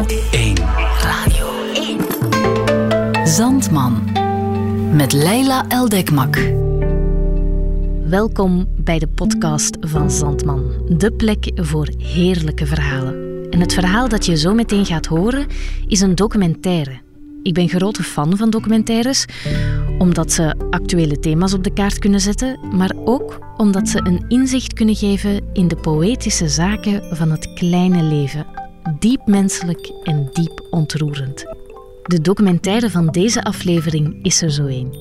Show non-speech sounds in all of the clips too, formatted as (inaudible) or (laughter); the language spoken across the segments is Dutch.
1. Radio 1. Zandman. Met Leila Eldekmak. Welkom bij de podcast van Zandman. De plek voor heerlijke verhalen. En het verhaal dat je zo meteen gaat horen is een documentaire. Ik ben grote fan van documentaires, omdat ze actuele thema's op de kaart kunnen zetten, maar ook omdat ze een inzicht kunnen geven in de poëtische zaken van het kleine leven. Diep menselijk en diep ontroerend. De documentaire van deze aflevering is er zo een.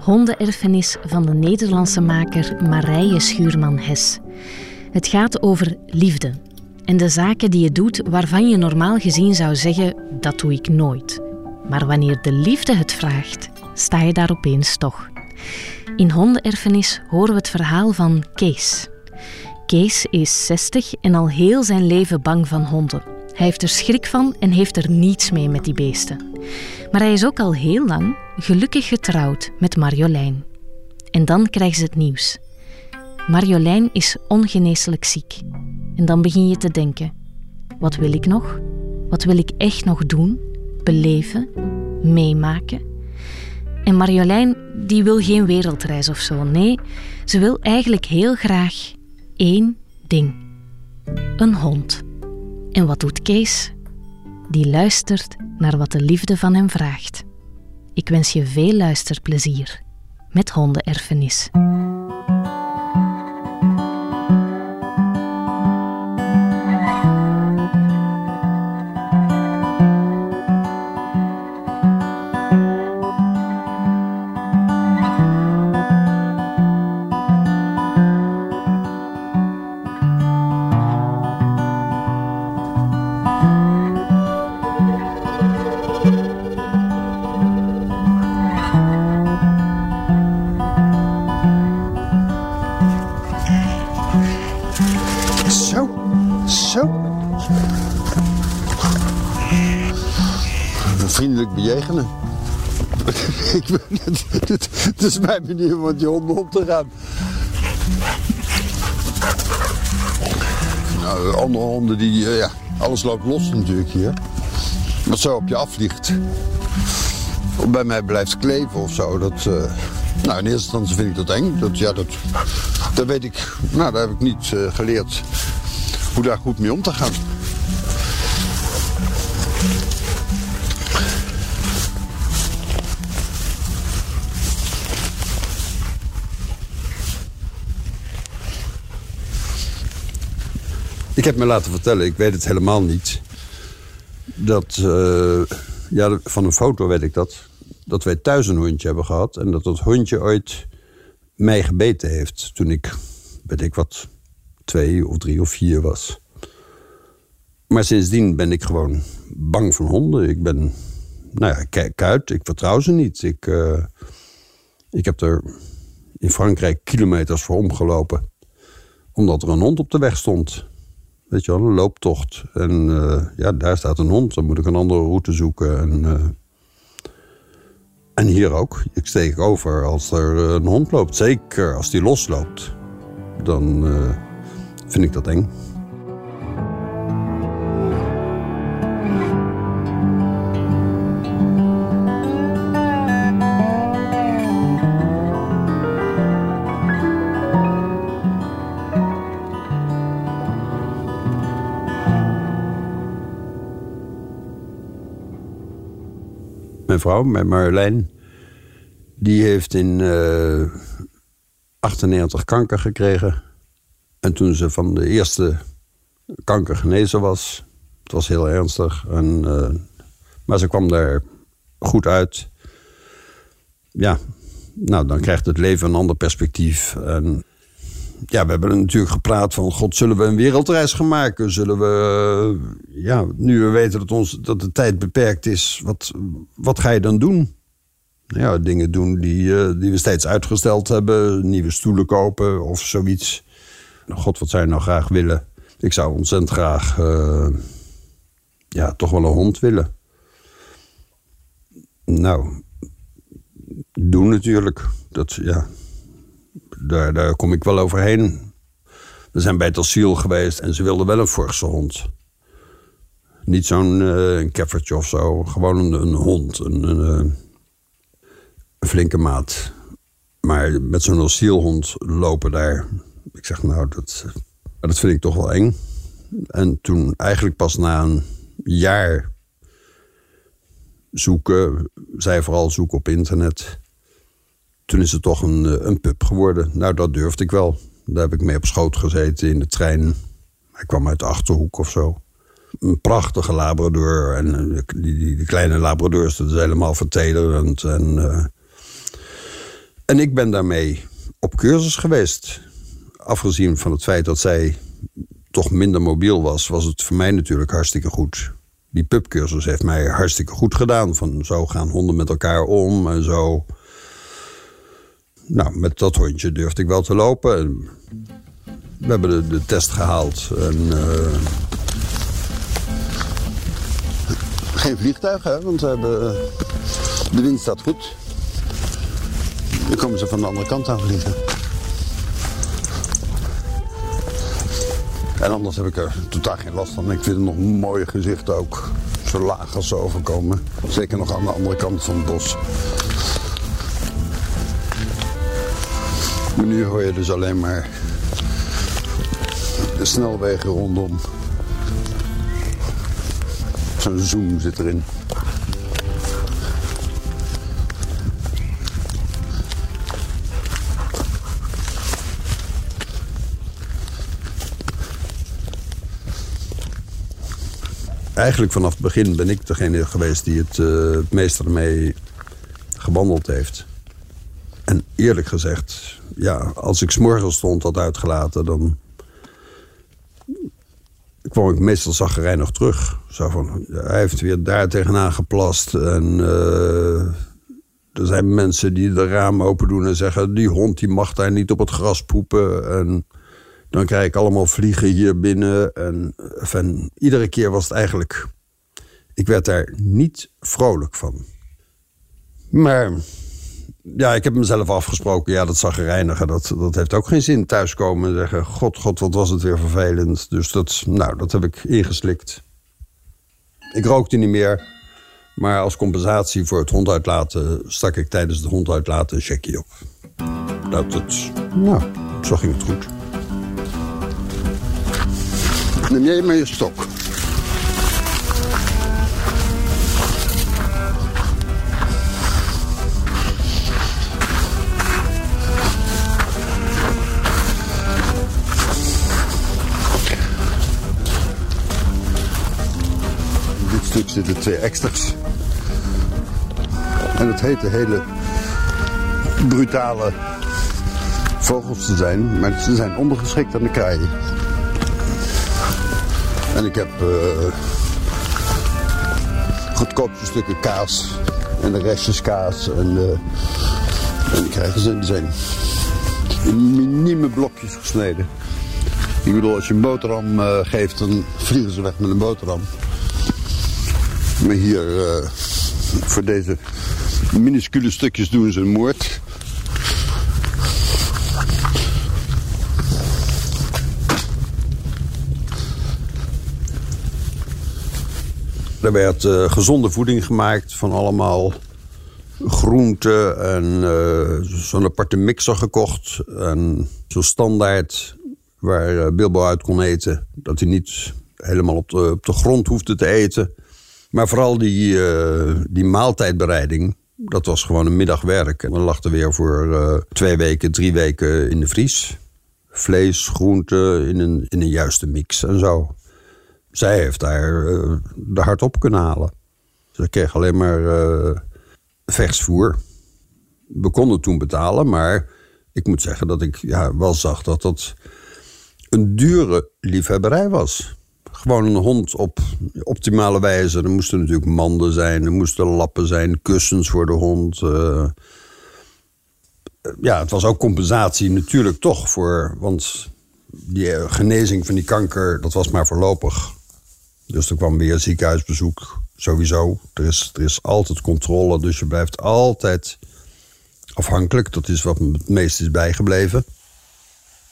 Hondenerfenis van de Nederlandse maker Marije Schuurman-Hes. Het gaat over liefde en de zaken die je doet waarvan je normaal gezien zou zeggen: dat doe ik nooit. Maar wanneer de liefde het vraagt, sta je daar opeens toch. In Hondenerfenis horen we het verhaal van Kees. Kees is 60 en al heel zijn leven bang van honden. Hij heeft er schrik van en heeft er niets mee met die beesten. Maar hij is ook al heel lang gelukkig getrouwd met Marjolein. En dan krijgen ze het nieuws. Marjolein is ongeneeslijk ziek. En dan begin je te denken: wat wil ik nog? Wat wil ik echt nog doen? Beleven? Meemaken? En Marjolein die wil geen wereldreis of zo. Nee, ze wil eigenlijk heel graag één ding: een hond. En wat doet Kees? Die luistert naar wat de liefde van hem vraagt. Ik wens je veel luisterplezier met hondenerfenis. Is mijn manier om met die honden om te gaan. Nou, andere honden die, eh, ja, alles loopt los natuurlijk hier. Wat zo op je afvliegt. Of bij mij blijft kleven of zo. Dat, eh, nou, in eerste instantie vind ik dat eng. Dat, ja, dat, dat weet ik, nou, daar heb ik niet eh, geleerd hoe daar goed mee om te gaan. Heb me laten vertellen, ik weet het helemaal niet. Dat, eh, ja, van een foto weet ik dat. Dat wij thuis een hondje hebben gehad. En dat dat hondje ooit mij gebeten heeft. Toen ik, weet ik wat, twee of drie of vier was. Maar sindsdien ben ik gewoon bang van honden. Ik ben, nou ja, ik kijk uit, ik vertrouw ze niet. Ik, eh, ik heb er in Frankrijk kilometers voor omgelopen. Omdat er een hond op de weg stond. Weet je wel, een looptocht. En eh, ja, daar staat een hond. Dan moet ik een andere route zoeken. En, eh, en hier ook. Ik steek over als er een hond loopt. Zeker als die losloopt. Dan eh, vind ik dat eng. Mijn vrouw, mijn Marjolein, die heeft in eh 98 kanker gekregen. En toen ze van de eerste kanker genezen was, het was heel ernstig. En, eh, maar ze kwam daar goed uit. Ja, nou, dan krijgt het leven een ander perspectief. En ja, we hebben natuurlijk gepraat van... God, zullen we een wereldreis gaan maken? Zullen we, eh, ja, nu we weten dat, ons, dat de tijd beperkt is... wat, wat ga je dan doen? Ja, dingen doen die, eh, die we steeds uitgesteld hebben. Nieuwe stoelen kopen of zoiets. Nou, God, wat zou je nou graag willen? Ik zou ontzettend graag... eh, ja, toch wel een hond willen. Nou, doen natuurlijk. Dat, ja, daar, kom ik wel overheen. We zijn bij het asiel geweest en ze wilden wel een forse hond. Niet zo'n uh, keffertje of zo. Gewoon een, een hond. Een, een, een, flinke maat. Maar met zo'n asielhond lopen daar. Ik zeg, nou, dat, dat vind ik toch wel eng. En toen eigenlijk pas na een jaar zoeken, zij vooral zoeken op internet. Toen is het toch een, een pub geworden. Nou, dat durfde ik wel. Daar heb ik mee op schoot gezeten in de trein. Hij kwam uit de Achterhoek of zo. Een prachtige labrador. En eh, die, die, kleine labradors, dat is helemaal vertederend. En, uh, en ik ben daarmee op cursus geweest. Afgezien van het feit dat zij toch minder mobiel was... was het voor mij natuurlijk hartstikke goed. Die pubcursus heeft mij hartstikke goed gedaan. Van zo gaan honden met elkaar om en zo nou, met dat hondje durfde ik wel te lopen. we hebben de, test gehaald. En, uh... Geen vliegtuig, hè? Want we hebben... de wind staat goed. Dan komen ze van de andere kant aan vliegen. En anders heb ik er totaal geen last van. Ik vind het nog een mooi gezicht ook. Zo laag als ze overkomen. Zeker nog aan de andere kant van het bos. Maar nu hoor je dus alleen maar de snelwegen rondom. Zo'n zoom zit erin. Eigenlijk vanaf het begin ben ik degene geweest die het, uh, het meest ermee gewandeld heeft. En eerlijk gezegd, ja, als ik s'morgens stond had uitgelaten... dan kwam ik meestal nog terug. Zo van, hij heeft weer daar tegenaan geplast. En uh, er zijn mensen die de raam open doen en zeggen... die hond die mag daar niet op het gras poepen. En dan krijg ik allemaal vliegen hier binnen. En, en iedere keer was het eigenlijk... Ik werd daar niet vrolijk van. Maar ja, ik heb mezelf afgesproken. Ja, dat zag reinigen. Dat, dat heeft ook geen zin. Thuiskomen en zeggen: God, God, wat was het weer vervelend. Dus dat, nou, dat heb ik ingeslikt. Ik rookte niet meer. Maar als compensatie voor het hond uitlaten stak ik tijdens het hond uitlaten een checkje op. Dat het, nou, zo ging het goed. Neem jij maar je stok. Zitten twee extra's. En het heet de hele brutale vogels te zijn, maar ze zijn ondergeschikt aan de kraaien. En ik heb uh, stukken kaas en de restjes kaas. En, uh, en die krijgen ze, die zijn in minieme blokjes gesneden. Ik bedoel, als je een boterham uh, geeft, dan vliegen ze weg met een boterham. Maar hier, uh, voor deze minuscule stukjes doen ze een moord. Er werd uh, gezonde voeding gemaakt van allemaal groenten en uh, zo'n aparte mixer gekocht. En zo'n standaard waar Bilbo uit kon eten. Dat hij niet helemaal op de, op de grond hoefde te eten. Maar vooral die, uh, die maaltijdbereiding, dat was gewoon een middagwerk. En lag er weer voor uh, twee weken, drie weken in de vries. Vlees, groenten in een, in een juiste mix en zo. Zij heeft daar uh, de hart op kunnen halen. Ze kreeg alleen maar versvoer. We konden toen betalen, maar ik moet zeggen dat ik ja, wel zag dat dat een dure liefhebberij was gewoon een hond op optimale wijze. Er moesten natuurlijk manden zijn, er moesten lappen zijn, kussens voor de hond. Uh, ja, het was ook compensatie natuurlijk toch voor. Want die eh, genezing van die kanker, dat was maar voorlopig. Dus er kwam weer ziekenhuisbezoek. Sowieso. Er is, er is altijd controle, dus je blijft altijd afhankelijk. Dat is wat me het meest is bijgebleven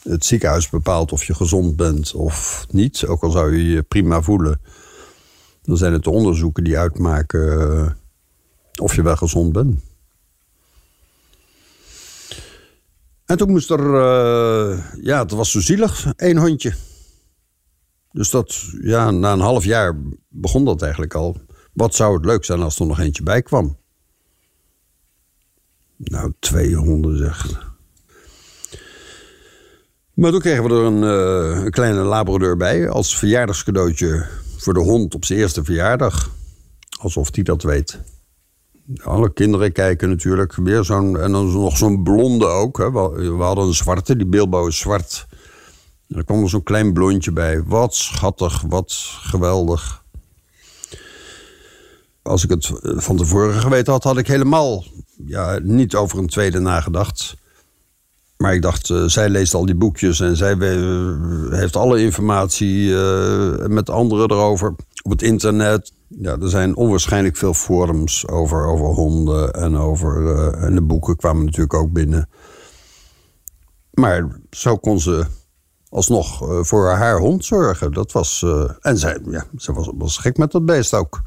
het ziekenhuis bepaalt of je gezond bent of niet. Ook al zou je je prima voelen. Dan zijn het de onderzoeken die uitmaken eh, of je wel gezond bent. En toen moest er, uh, ja, het was zo zielig, één hondje. Dus dat, ja, na een half jaar begon dat eigenlijk al. Wat zou het leuk zijn als er nog eentje bij kwam? Nou, twee honden zeg. Maar toen kregen we er een, uh, een kleine labrador bij als verjaardagscadeautje voor de hond op zijn eerste verjaardag. Alsof die dat weet. Alle kinderen kijken natuurlijk. Weer zo'n, en dan nog zo'n blonde ook. Hè. We, hadden een zwarte, die beeldbouw is zwart. En kwam er zo'n klein blondje bij. Wat schattig, wat geweldig. Als ik het van tevoren geweten had, had ik helemaal ja, niet over een tweede nagedacht. Maar ik dacht, uh, zij leest al die boekjes en zij heeft alle informatie uh, met anderen erover op het internet. Ja, er zijn onwaarschijnlijk veel forums over, over honden en over. Uh, en de boeken kwamen natuurlijk ook binnen. Maar zo kon ze alsnog voor haar hond zorgen. Dat was. en zij, ja, ze was, was gek met dat beest ook.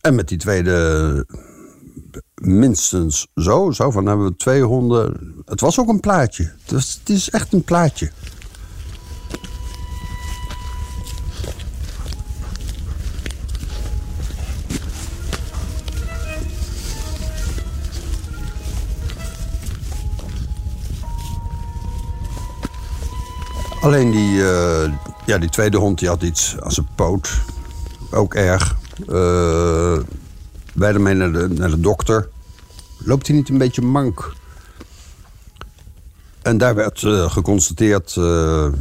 En met die tweede minstens zo. Zo van hebben we twee honden. Het was ook een plaatje. Het, is echt een plaatje. Alleen die, uh, ja, die tweede hond die had iets aan zijn poot. Ook erg. Uh, wij ermee naar de, naar de dokter. Loopt hij niet een beetje mank? En daar werd uh, geconstateerd uh,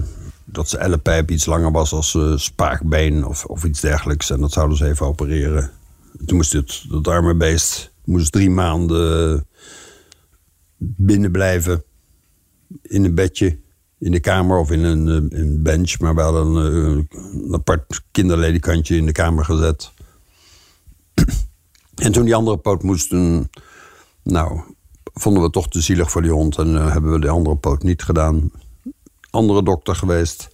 dat zijn ellepijp iets langer was als uh, spaakbeen of, of iets dergelijks. En dat zouden ze even opereren. Toen moest het, dat arme beest moest drie maanden binnen blijven. In een bedje, in de kamer of in een, een bench. Maar we hadden een, een apart kinderledikantje in de kamer gezet. En toen die andere poot moesten, nou, vonden we toch te zielig voor die hond en uh, hebben we de andere poot niet gedaan. Andere dokter geweest.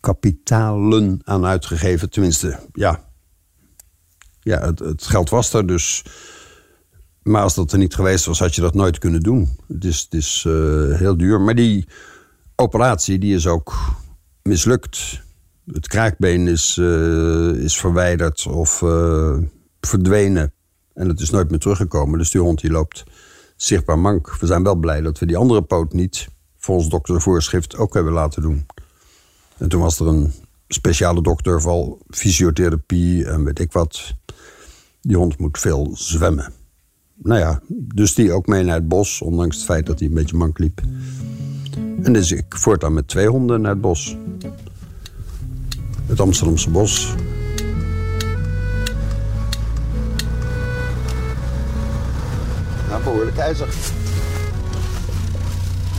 Kapitalen aan uitgegeven, tenminste, ja. Ja, het, het, geld was er dus. Maar als dat er niet geweest was, had je dat nooit kunnen doen. Het is, het is uh, heel duur. Maar die operatie die is ook mislukt. Het kraakbeen is, uh, is verwijderd of verdwenen. En het is nooit meer teruggekomen. Dus die hond die loopt zichtbaar mank. We zijn wel blij dat we die andere poot niet volgens doktervoorschrift ook hebben laten doen. En toen was er een speciale dokter van fysiotherapie en weet ik wat. Die hond moet veel zwemmen. Nou ja, dus die ook mee naar het bos, ondanks het feit dat hij een beetje mank liep. En dus ik voortaan met twee honden naar het bos. Het Amsterdamse bos. Nou, behoorlijk ijzer.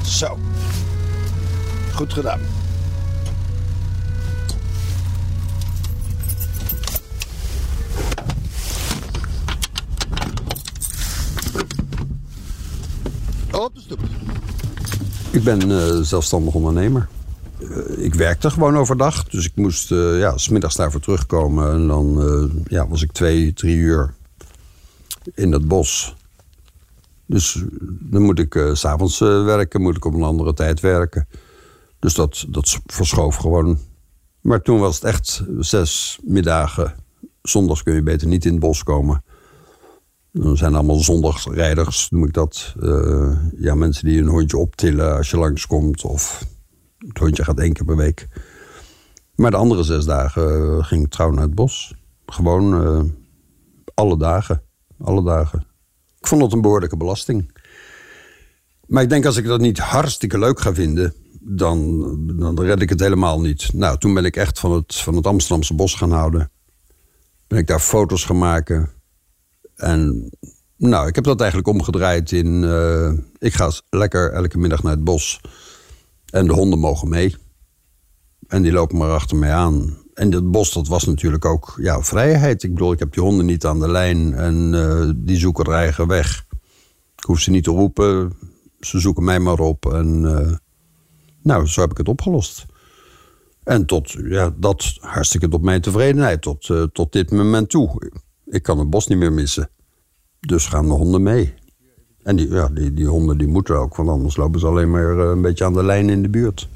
Zo. Goed gedaan. Op de stoep. Ik ben uh, zelfstandig ondernemer. Uh, ik werkte gewoon overdag. Dus ik moest uh, ja, smiddags daarvoor terugkomen. En dan ja, was ik twee, drie uur in het bos. Dus dan moet ik uh, s'avonds uh, werken, moet ik op een andere tijd werken. Dus dat, dat verschoof gewoon. Maar toen was het echt zes middagen. Zondags kun je beter niet in het bos komen. Dan zijn allemaal zondagsrijders, noem ik dat. Ja, mensen die een hondje optillen als je langskomt. Of het hondje gaat één keer per week. Maar de andere zes dagen ging ik trouw naar het bos. Gewoon alle dagen. Alle dagen. Ik vond het een behoorlijke belasting. Maar ik denk als ik dat niet hartstikke leuk ga vinden, dan, dan red ik het helemaal niet. Nou, toen ben ik echt van het, van het Amsterdamse bos gaan houden. Ben ik daar foto's gaan maken. En nou, ik heb dat eigenlijk omgedraaid in... Uh, ik ga lekker elke middag naar het bos. En de honden mogen mee. En die lopen maar achter mij aan. En dat bos, dat was natuurlijk ook ja, vrijheid. Ik bedoel, ik heb die honden niet aan de lijn en uh, die zoeken er eigen weg. Ik hoef ze niet te roepen, ze zoeken mij maar op. En uh, nou, zo heb ik het opgelost. En tot, ja, dat hartstikke tot mijn tevredenheid, tot, uh, tot dit moment toe. Ik kan het bos niet meer missen. Dus gaan de honden mee. En die, ja, die, die honden die moeten ook, want anders lopen ze alleen maar een beetje aan de lijn in de buurt.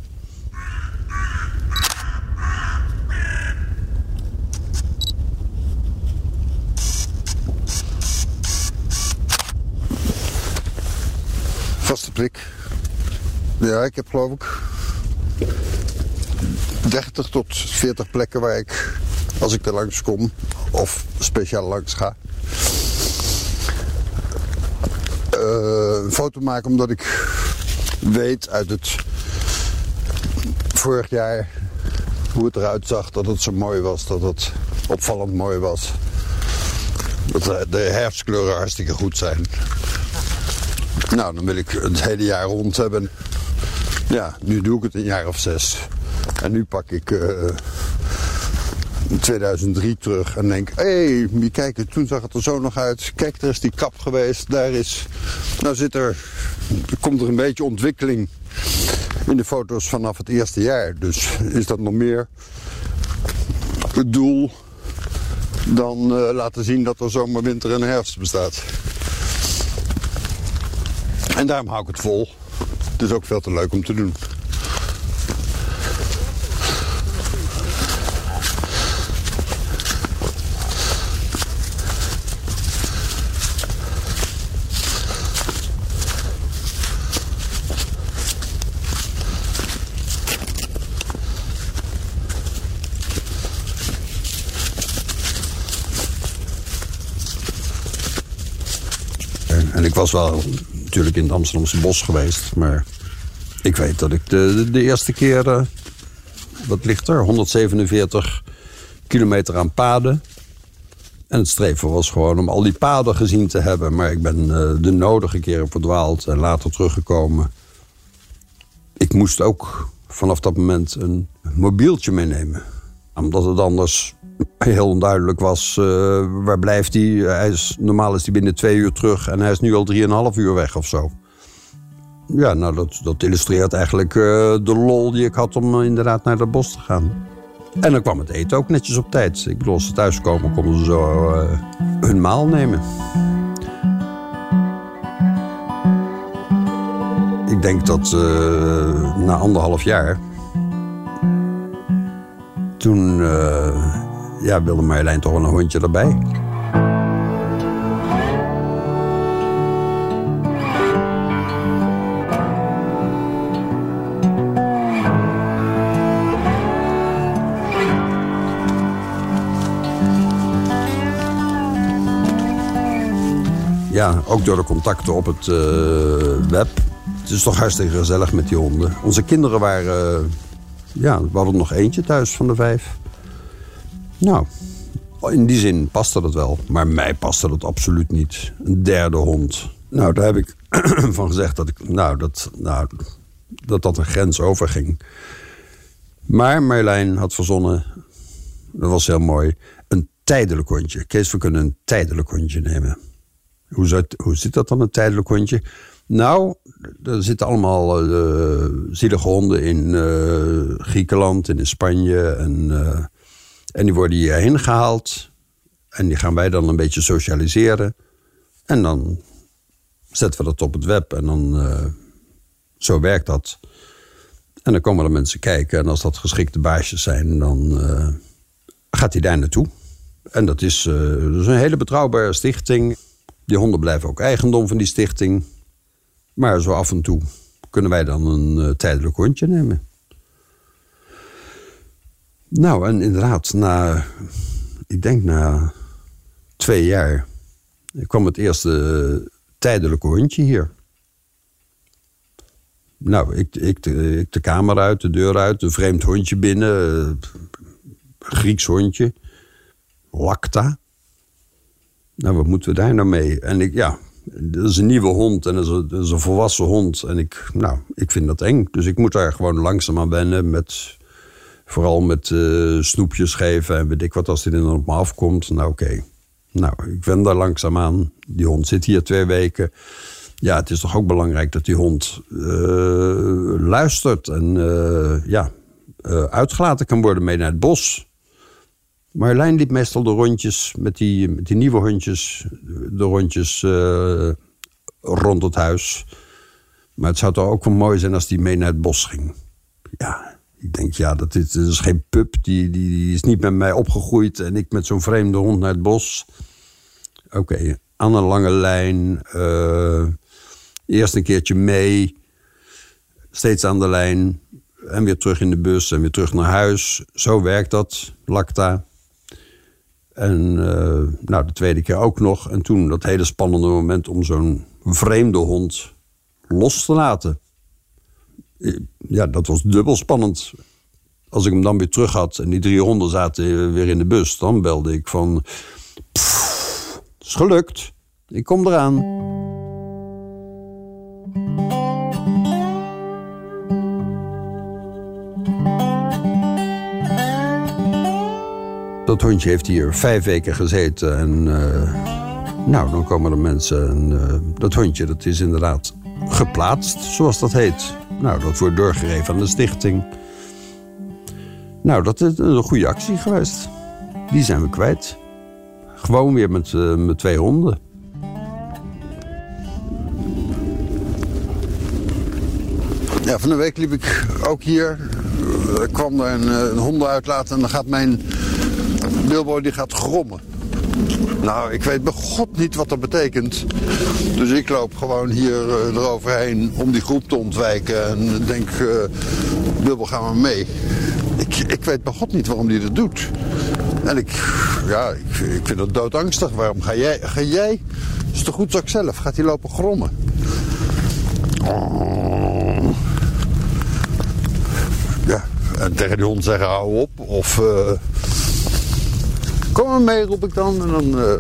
Prik. Ja, ik heb geloof ik 30 tot 40 plekken waar ik, als ik er langs kom, of speciaal langs ga, uh, een foto maken omdat ik weet uit het vorig jaar hoe het eruit zag, dat het zo mooi was, dat het opvallend mooi was. Dat de herfstkleuren hartstikke goed zijn. Nou, dan wil ik het hele jaar rond hebben. Ja, nu doe ik het een jaar of zes. En nu pak ik uh, eh, 2003 terug en denk... hé, hey, kijk, toen zag het er zo nog uit. Kijk, er is die kap geweest, daar is... Nou zit er... komt er een beetje ontwikkeling in de foto's vanaf het eerste jaar. Dus is dat nog meer het doel dan uh, laten zien dat er zomer, winter en herfst bestaat. En daarom hou ik het vol. Het is ook veel te leuk om te doen. En ik was wel natuurlijk in het Amsterdamse bos geweest. Maar ik weet dat ik de, de, eerste keer... Uh, wat ligt er? 147 kilometer aan paden. En het streven was gewoon om al die paden gezien te hebben. Maar ik ben uh, de nodige keren verdwaald en later teruggekomen. Ik moest ook vanaf dat moment een mobieltje meenemen. Omdat het anders heel onduidelijk was, uh, waar blijft hij? hij is, normaal is hij binnen twee uur terug en hij is nu al drieënhalf uur weg of zo. Ja, nou dat, dat illustreert eigenlijk uh, de lol die ik had om uh, inderdaad naar het bos te gaan. En dan kwam het eten ook netjes op tijd. Ik bedoel, als ze thuiskomen, konden ze zo hun maal nemen. Ik denk dat na anderhalf jaar... toen ja, wilde Marjolein toch wel een hondje erbij. Ja, ook door de contacten op het uh, web. Het is toch hartstikke gezellig met die honden. Onze kinderen waren... Uh, ja, we hadden nog eentje thuis van de vijf. Nou, in die zin paste dat wel. Maar mij paste dat absoluut niet. Een derde hond. Nou, daar heb ik (clears throat) van gezegd dat ik, nou, dat, nou, dat dat een grens overging. Maar Marjolein had verzonnen, dat was heel mooi, een tijdelijk hondje. Kees, we kunnen een tijdelijk hondje nemen. Hoe, zit, hoe zit dat dan, een tijdelijk hondje? Nou, er zitten allemaal uh, zielige honden in uh, Griekenland en in Spanje en... Uh, en die worden hierheen gehaald. En die gaan wij dan een beetje socialiseren. En dan zetten we dat op het web. En dan, uh, zo werkt dat. En dan komen er mensen kijken. En als dat geschikte baasjes zijn, dan uh, gaat hij daar naartoe. En dat is, uh, dat is een hele betrouwbare stichting. Die honden blijven ook eigendom van die stichting. Maar zo af en toe kunnen wij dan een tijdelijk hondje nemen. Nou, en inderdaad, na, ik denk na twee jaar, kwam het eerste tijdelijke hondje hier. Nou, ik, ik, ik de kamer uit, de deur uit, een vreemd hondje binnen. Grieks hondje. Lacta. Nou, wat moeten we daar nou mee? En ik, ja, dat is een nieuwe hond en dat is een, dat is een volwassen hond. En ik, nou, ik vind dat eng. Dus ik moet daar gewoon langzaam aan wennen met Vooral met uh, snoepjes geven en weet ik wat als er dan op me afkomt. Nou oké, nou ik ben daar langzaam aan. Die hond zit hier twee weken. Ja, het is toch ook belangrijk dat die hond uh, luistert. En uh, ja, uitgelaten kan worden mee naar het bos. Marjolein liep meestal de rondjes met die, met die nieuwe hondjes, de rondjes rond het huis. Maar het zou toch ook wel mooi zijn als die mee naar het bos ging. Ja, ik denk, ja, dat is, is geen pup. Die, die, die, is niet met mij opgegroeid en ik met zo'n vreemde hond naar het bos. Oké, aan een lange lijn. Uh, eerst een keertje mee. Steeds aan de lijn. En weer terug in de bus en weer terug naar huis. Zo werkt dat, Lacta. En uh, nou, de tweede keer ook nog. En toen dat hele spannende moment om zo'n vreemde hond los te laten. Ja, dat was dubbel spannend. Als ik hem dan weer terug had en die drie honden zaten weer in de bus, dan belde ik van. Het is gelukt, ik kom eraan. Dat hondje heeft hier vijf weken gezeten en. Uh, nou, dan komen er mensen en uh, dat hondje dat is inderdaad geplaatst, zoals dat heet. Nou, dat wordt doorgegeven aan de stichting. Nou, dat is een goede actie geweest. Die zijn we kwijt. Gewoon weer met, uh, met twee honden. Ja, van de week liep ik ook hier. Er kwam er een, een honden uitlaten en dan gaat mijn Bilbo die gaat grommen. Nou, ik weet bij god niet wat dat betekent. Dus ik loop gewoon hier uh, eroverheen om die groep te ontwijken. En denk, uh, Bilbo, ga maar mee. Ik, ik weet bij god niet waarom hij dat doet. En ik, ja, ik, ik vind dat doodangstig. Waarom ga jij? Ga jij? Is toch goed zak zelf? Gaat hij lopen grommen? Ja, en tegen die hond zeggen hou op. Of... Uh, Kom maar mee, roep ik dan. En dan, uh,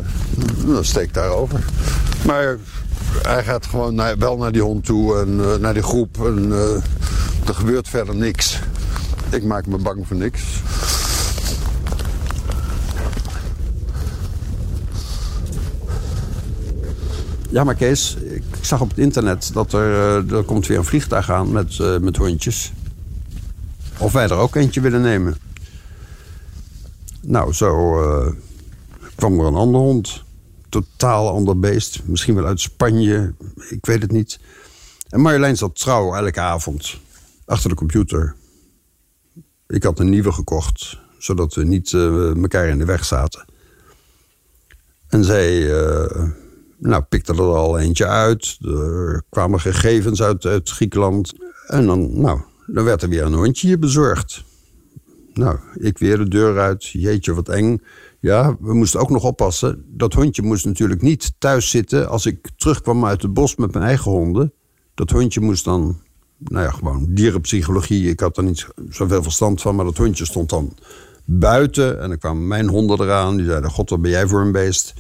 dan steek ik daarover. Maar hij gaat gewoon wel naar die hond toe en uh, naar die groep. En uh, er gebeurt verder niks. Ik maak me bang voor niks. Ja, maar Kees, ik zag op het internet dat er, er komt weer een vliegtuig aan met, met hondjes. Of wij er ook eentje willen nemen. Nou, zo uh, kwam er een ander hond. Totaal ander beest. Misschien wel uit Spanje. Ik weet het niet. En Marjolein zat trouw elke avond. Achter de computer. Ik had een nieuwe gekocht. Zodat we niet uh, elkaar in de weg zaten. En zij uh, nou, pikte er al eentje uit. Er kwamen gegevens uit, uit Griekenland. En dan, nou, dan werd er weer een hondje bezorgd. Nou, ik weer de deur uit. Jeetje, wat eng. Ja, we moesten ook nog oppassen. Dat hondje moest natuurlijk niet thuis zitten als ik terugkwam uit het bos met mijn eigen honden. Dat hondje moest dan, nou ja, gewoon dierenpsychologie. Ik had er niet zoveel verstand van, maar dat hondje stond dan buiten. En dan kwamen mijn honden eraan. Die zeiden, god, wat ben jij voor een beest?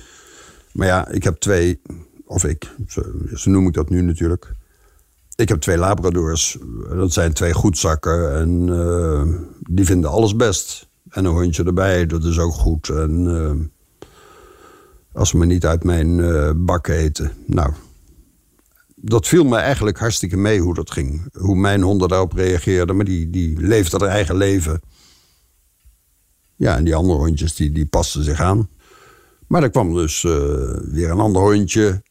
Maar ja, ik heb twee, of ik, zo, zo noem ik dat nu natuurlijk ik heb twee labradors. Dat zijn twee goedzakken. En uh, die vinden alles best. En een hondje erbij, dat is ook goed. En uh, als ze me niet uit mijn uh, bak eten. Nou, dat viel me eigenlijk hartstikke mee hoe dat ging. Hoe mijn honden daarop reageerden. Maar die, die leefden haar eigen leven. Ja, en die andere hondjes, die, die pasten zich aan. Maar er kwam dus weer een ander hondje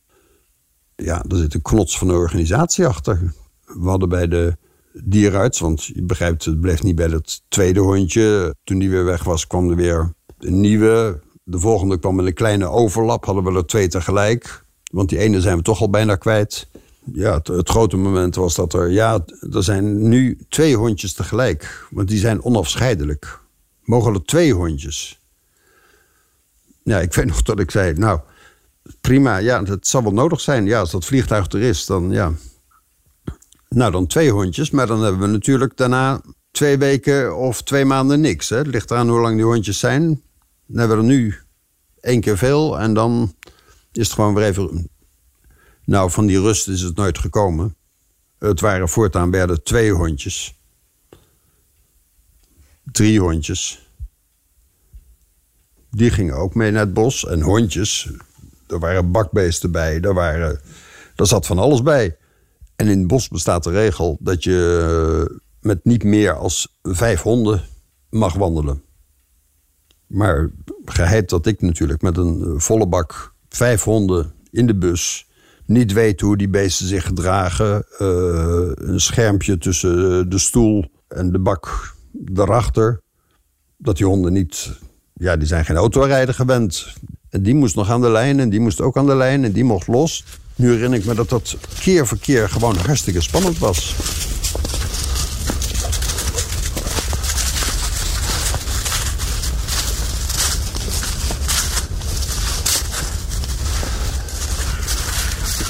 ja, er zit een knots van de organisatie achter. We hadden bij de dieruits, want je begrijpt, het bleef niet bij het tweede hondje. Toen die weer weg was, kwam er weer een nieuwe. De volgende kwam met een kleine overlap, hadden we er twee tegelijk. Want die ene zijn we toch al bijna kwijt. Ja, het, het, grote moment was dat er... Ja, er zijn nu twee hondjes tegelijk. Want die zijn onafscheidelijk. Mogen er twee hondjes? Ja, ik weet nog dat ik zei... Nou, prima, ja, dat zal wel nodig zijn. Ja, als dat vliegtuig er is, dan ja. Nou, dan twee hondjes. Maar dan hebben we natuurlijk daarna twee weken of twee maanden niks. Hè. Het ligt eraan hoe lang die hondjes zijn. Dan hebben we er nu één keer veel. En dan is het gewoon weer even... Nou, van die rust is het nooit gekomen. Het waren voortaan werden twee hondjes. Drie hondjes. Die gingen ook mee naar het bos. En hondjes, er waren bakbeesten bij, er, waren, er zat van alles bij. En in het bos bestaat de regel dat je met niet meer als vijf honden mag wandelen. Maar geheid dat ik natuurlijk met een volle bak vijf honden in de bus niet weet hoe die beesten zich gedragen. Uh, een schermpje tussen de stoel en de bak daarachter. Dat die honden niet, ja, die zijn geen autorijden gewend. En die moest nog aan de lijn en die moest ook aan de lijn en die mocht los. Nu herinner ik me dat dat keer voor keer gewoon hartstikke spannend was.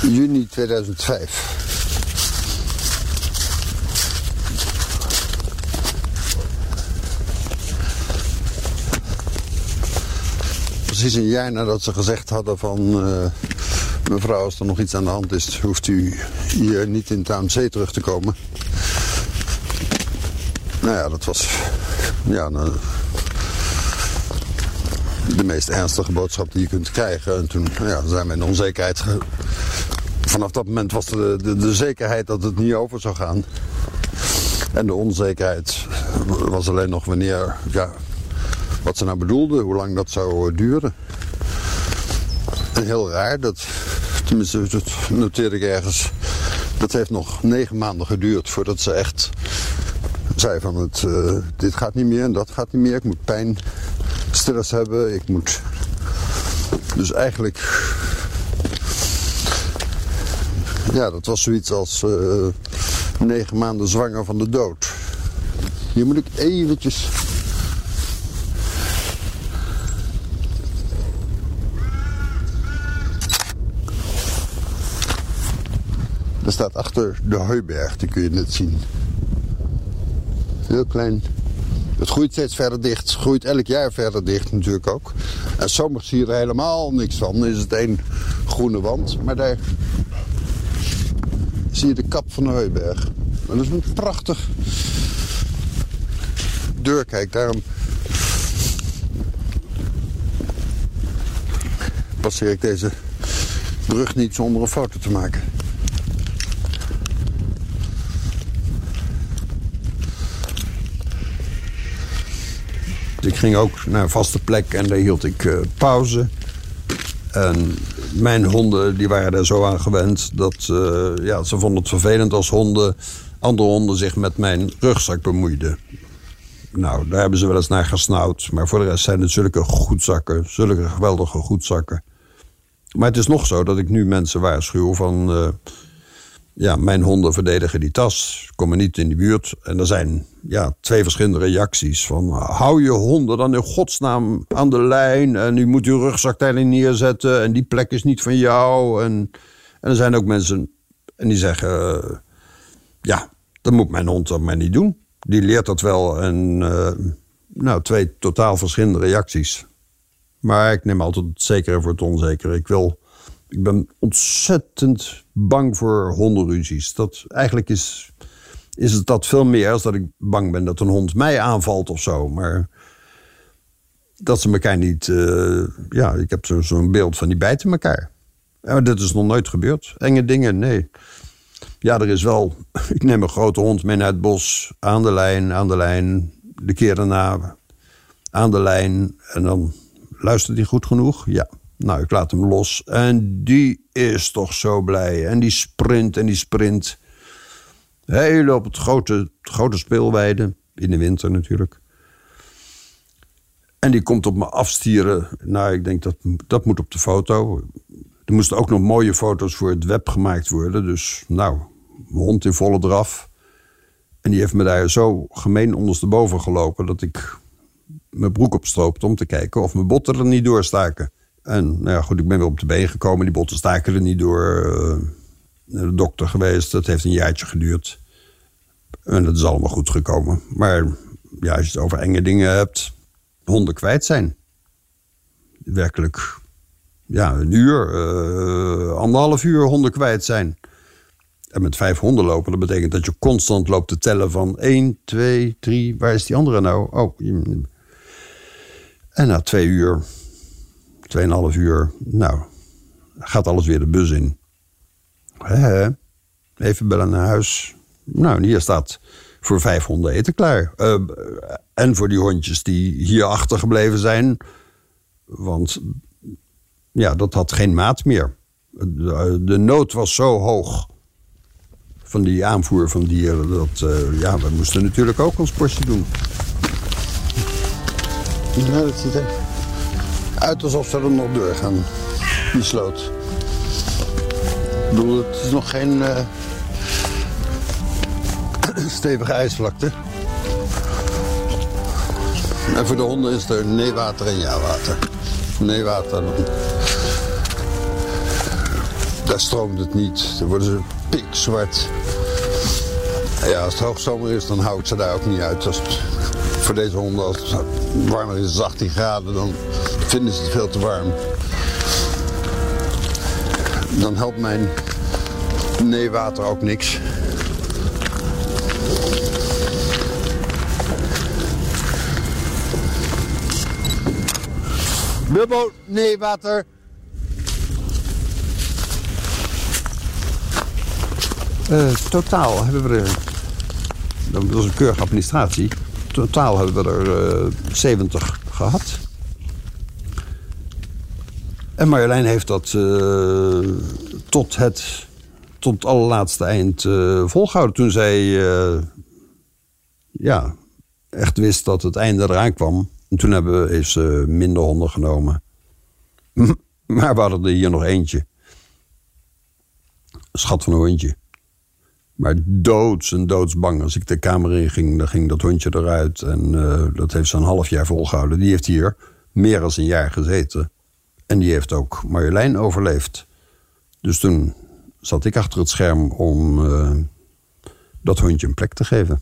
Juni 2005. Precies een jaar nadat ze gezegd hadden van... Uh, mevrouw, als er nog iets aan de hand is... hoeft u hier niet in Zee terug te komen. Nou ja, dat was... Ja, nou, de meest ernstige boodschap die je kunt krijgen. En toen ja, zijn we in onzekerheid vanaf dat moment was de, de, de zekerheid dat het niet over zou gaan. En de onzekerheid was alleen nog wanneer, ja, wat ze nou bedoelde, hoe lang dat zou eh, duren. En heel raar, dat, tenminste dat noteerde ik ergens, dat heeft nog negen maanden geduurd voordat ze echt zei van het, uh, dit gaat niet meer en dat gaat niet meer. Ik moet pijnstillers hebben, ik moet... Dus eigenlijk ja, dat was zoiets als uh, negen maanden zwanger van de dood. Hier moet ik eventjes... Er staat achter de hooiberg, die kun je net zien. Heel klein. Het groeit steeds verder dicht. Het groeit elk jaar verder dicht natuurlijk ook. En soms zie je er helemaal niks van. Dan is het één groene wand. Maar daar zie je de kap van de Heuberg. dat is een prachtig deurkijk. Daarom passeer ik deze brug niet zonder een foto te maken. Ik ging ook naar een vaste plek en daar hield ik uh, pauze. En mijn honden die waren er zo aan gewend dat uh, ja, ze vonden het vervelend als honden, andere honden zich met mijn rugzak bemoeiden. Nou, daar hebben ze wel eens naar gesnauwd. Maar voor de rest zijn het zulke goedzakken, zulke geweldige goedzakken. Maar het is nog zo dat ik nu mensen waarschuw van... Uh, ja, mijn honden verdedigen die tas, komen niet in de buurt. En er zijn ja, twee verschillende reacties. Van hou je honden dan in godsnaam aan de lijn. En u moet uw rugzak daarin neerzetten. En die plek is niet van jou. En, en er zijn ook mensen en die zeggen... Uh, ja, dat moet mijn hond dan maar niet doen. Die leert dat wel. En uh, nou, twee totaal verschillende reacties. Maar ik neem altijd het zekere voor het onzekere. Ik wil ik ben ontzettend bang voor hondenruzies. Dat, eigenlijk is, is het dat veel meer als dat ik bang ben dat een hond mij aanvalt of zo. Maar dat ze elkaar niet... Uh, ja, ik heb zo'n zo beeld van die bijten elkaar. Maar dit is nog nooit gebeurd. Enge dingen, nee. Ja, er is wel... (laughs) Ik neem een grote hond mee naar het bos. Aan de lijn, aan de lijn. De keer daarna aan de lijn. En dan luistert hij goed genoeg? Ja. Nou, ik laat hem los. En die is toch zo blij. En die sprint en die sprint. Heel op het grote, grote speelweide. In de winter natuurlijk. En die komt op me afstieren. Nou, ik denk dat dat moet op de foto. Er moesten ook nog mooie foto's voor het web gemaakt worden. Dus, nou, hond in volle draf. En die heeft me daar zo gemeen ondersteboven gelopen... dat ik mijn broek opstroopte om te kijken of mijn botten er niet doorstaken. En nou ja, goed, ik ben weer op de been gekomen. Die botten staken er niet door. Naar de dokter geweest. Dat heeft een jaartje geduurd. En dat is allemaal goed gekomen. Maar ja, als je het over enge dingen hebt... honden kwijt zijn. Werkelijk, ja, een uur, uh, anderhalf uur honden kwijt zijn. En met vijf honden lopen, dat betekent dat je constant loopt te tellen van 1, 2, 3, waar is die andere nou? Oh, en na twee uur 2,5 uur, nou, gaat alles weer de bus in. Even bellen naar huis. Nou, hier staat voor vijf honden eten klaar. Uh, en voor die hondjes die hier achtergebleven zijn. Want ja, dat had geen maat meer. De, nood was zo hoog van die aanvoer van dieren. Dat, uh, ja, we moesten natuurlijk ook ons portie doen. Ja, dat ziet er uit alsof ze er nog doorgaan. Die sloot. Ik bedoel, het is nog geen uh, (clears throat) stevige ijsvlakte. En voor de honden is er nee-water en ja-water. Nee-water, daar stroomt het niet. Dan worden ze pikzwart. Ja, als het hoogzomer is, dan houdt ze daar ook niet uit. Als voor deze honden, als het warmer is, 18 graden, dan vinden ze het veel te warm. Dan helpt mijn nee-water ook niks. Bubbo, nee, water. Uh, totaal hebben we er... Dat was een keurige administratie. Totaal hebben we er uh, 70 gehad. En Marjolein heeft dat uh, tot het tot allerlaatste eind uh, volgehouden. Toen zij ja, echt wist dat het einde eraan kwam. En toen hebben, heeft ze minder honden genomen. (laughs) Maar we hadden er hier nog eentje. Schat van een hondje. Maar doods en doodsbang. Als ik de kamer in ging, dan ging dat hondje eruit. En uh, dat heeft een half jaar volgehouden. Die heeft hier meer dan een jaar gezeten. En die heeft ook Marjolein overleefd. Dus toen zat ik achter het scherm om uh, dat hondje een plek te geven.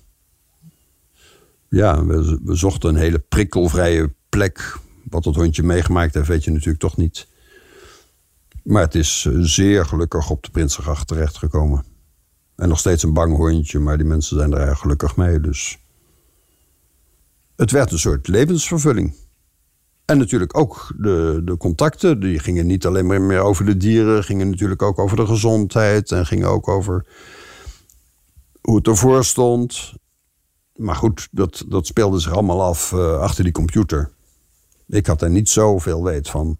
Ja, we, we, zochten een hele prikkelvrije plek. Wat dat hondje meegemaakt heeft, weet je natuurlijk toch niet. Maar het is eh, zeer gelukkig op de Prinsengracht terechtgekomen. En nog steeds een bang hondje, maar die mensen zijn er erg gelukkig mee. Dus het werd een soort levensvervulling. En natuurlijk ook de, de contacten. Die gingen niet alleen maar meer over de dieren, gingen natuurlijk ook over de gezondheid. En gingen ook over hoe het ervoor stond. Maar goed, dat, dat speelde zich allemaal af uh, achter die computer. Ik had er niet zoveel weet van.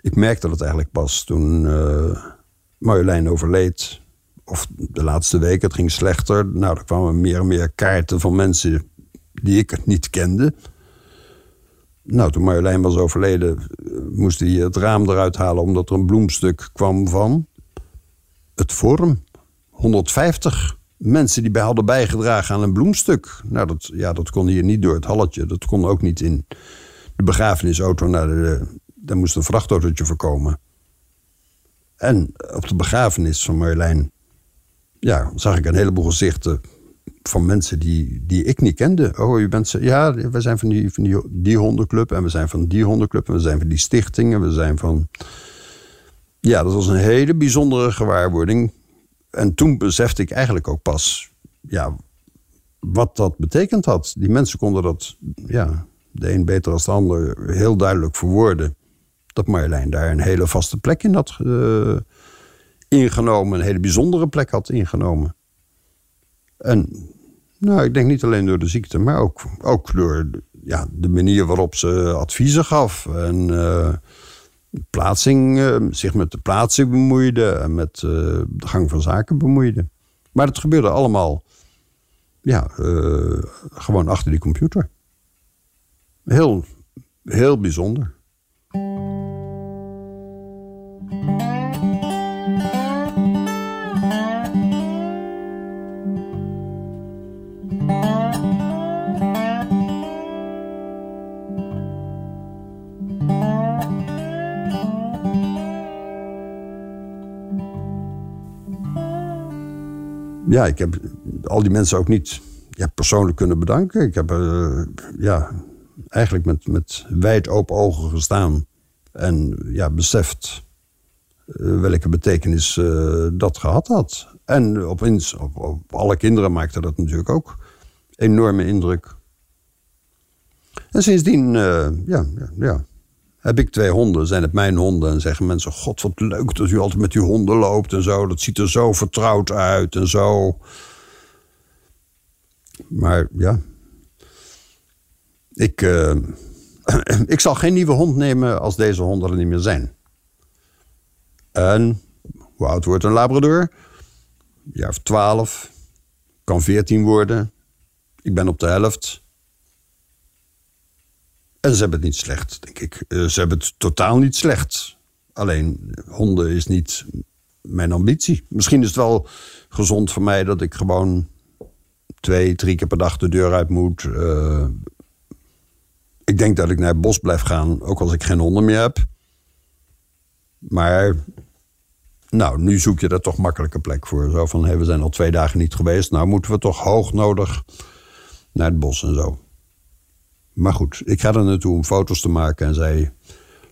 Ik merkte dat eigenlijk pas toen uh, Marjolein overleed of de laatste weken, het ging slechter. Nou, er kwamen meer en meer kaarten van mensen die ik niet kende. Nou, toen Marjolein was overleden, moest hij het raam eruit halen... omdat er een bloemstuk kwam van het Forum. 150 mensen die bij hadden bijgedragen aan een bloemstuk. Nou, dat, ja, dat kon hier niet door het halletje. Dat kon ook niet in de begrafenisauto. Naar de, daar moest een vrachtautootje voorkomen. En op de begrafenis van Marjolein ja, zag ik een heleboel gezichten van mensen die, die ik niet kende. Oh, u bent... Ja, we zijn van, die, van die, die hondenclub en we zijn van die hondenclub en we zijn van die stichtingen. We zijn van... Ja, dat was een hele bijzondere gewaarwording. En toen besefte ik eigenlijk ook pas ja, wat dat betekend had. Die mensen konden dat, ja, de een beter dan de ander, heel duidelijk verwoorden. Dat Marjolein daar een hele vaste plek in had uh, ingenomen, een hele bijzondere plek had ingenomen. En nou, ik denk niet alleen door de ziekte, maar ook, ook door ja, de manier waarop ze adviezen gaf. En uh, plaatsing, uh, zich met de plaatsing bemoeide en met uh, de gang van zaken bemoeide. Maar het gebeurde allemaal ja, gewoon achter die computer. Heel, heel bijzonder. Ja, ik heb al die mensen ook niet persoonlijk kunnen bedanken. Ik heb uh, ja, eigenlijk met, met wijd open ogen gestaan en ja, beseft uh, welke betekenis uh, dat gehad had. En op, op, op, alle kinderen maakte dat natuurlijk ook enorme indruk. En sindsdien, ja, ja, ja, heb ik twee honden, zijn het mijn honden. En zeggen mensen, god wat leuk dat u altijd met uw honden loopt en zo. Dat ziet er zo vertrouwd uit en zo. Maar ja. Ik, eh, (clears throat) ik zal geen nieuwe hond nemen als deze honden er niet meer zijn. En hoe oud wordt een Labrador? Ja, of twaalf. Kan veertien worden. Ik ben op de helft. En ze hebben het niet slecht, denk ik. Eh, ze hebben het totaal niet slecht. Alleen, honden is niet mijn ambitie. Misschien is het wel gezond voor mij dat ik gewoon twee, drie keer per dag de deur uit moet. Uh, ik denk dat ik naar het bos blijf gaan, ook als ik geen honden meer heb. Maar nou, nu zoek je er toch makkelijke plek voor. Zo van, hey, we zijn al twee dagen niet geweest. Nou moeten we toch hoog nodig naar het bos en zo. Maar goed, ik ga er naartoe om foto's te maken en zij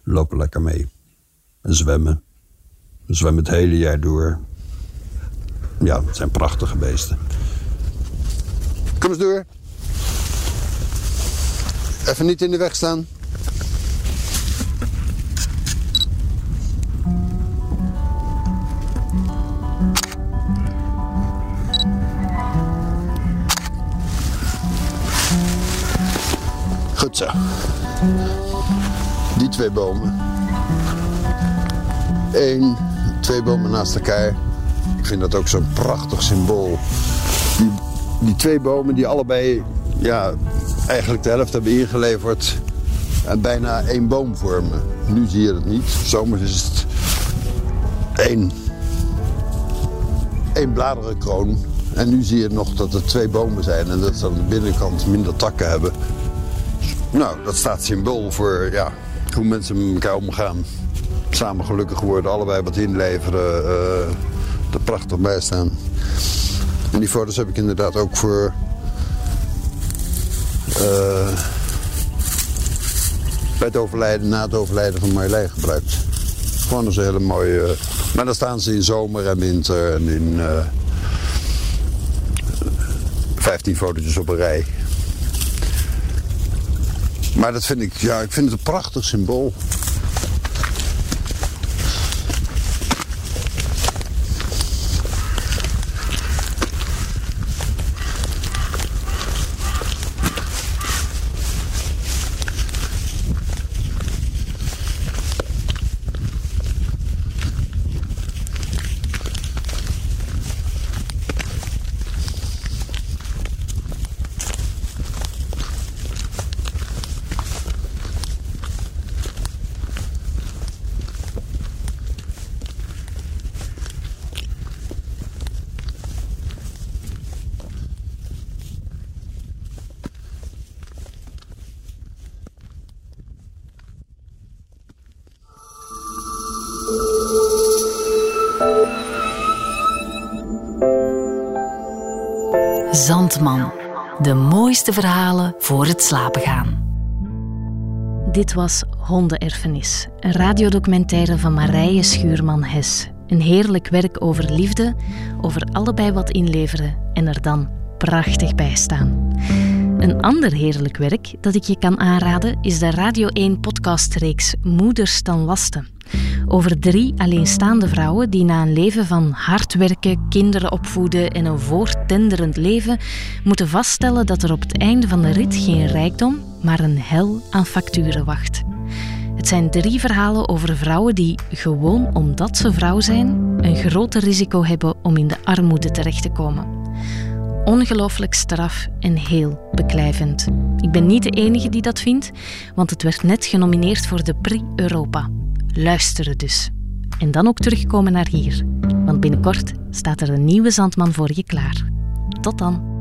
lopen lekker mee. En zwemmen. We zwemmen het hele jaar door. Ja, het zijn prachtige beesten. Kom eens door. Even niet in de weg staan. Twee bomen. Eén, twee bomen naast elkaar. Ik vind dat ook zo'n prachtig symbool. Die, die twee bomen die allebei ja, eigenlijk de helft hebben ingeleverd. En bijna één boom vormen. Nu zie je het niet. Zomers is het één, één bladerenkroon. En nu zie je nog dat er twee bomen zijn. En dat ze aan de binnenkant minder takken hebben. Nou, dat staat symbool voor ja, hoe mensen met elkaar omgaan. Samen gelukkig worden, allebei wat inleveren. Uh, er prachtig bij staan. En die foto's heb ik inderdaad ook voor... Uh, bij het overlijden, na het overlijden van Marjolein gebruikt. Gewoon een hele mooie... maar dan staan ze in zomer en winter en in... Uh, 15 fotootjes op een rij. Maar dat vind ik, ja, ik vind het een prachtig symbool. Zandman. De mooiste verhalen voor het slapen gaan. Dit was Hondenerfenis, een radiodocumentaire van Marije Schuurman-Hes. Een heerlijk werk over liefde, over allebei wat inleveren en er dan prachtig bij staan. Een ander heerlijk werk dat ik je kan aanraden is de Radio 1 podcastreeks Moeders dan lasten. Over drie alleenstaande vrouwen die na een leven van hard werken, kinderen opvoeden en een voortenderend leven moeten vaststellen dat er op het einde van de rit geen rijkdom, maar een hel aan facturen wacht. Het zijn drie verhalen over vrouwen die, gewoon omdat ze vrouw zijn, een groter risico hebben om in de armoede terecht te komen. Ongelooflijk straf en heel beklijvend. Ik ben niet de enige die dat vindt, want het werd net genomineerd voor de Prix Europa. Luisteren dus. En dan ook terugkomen naar hier, want binnenkort staat er een nieuwe zandman voor je klaar. Tot dan.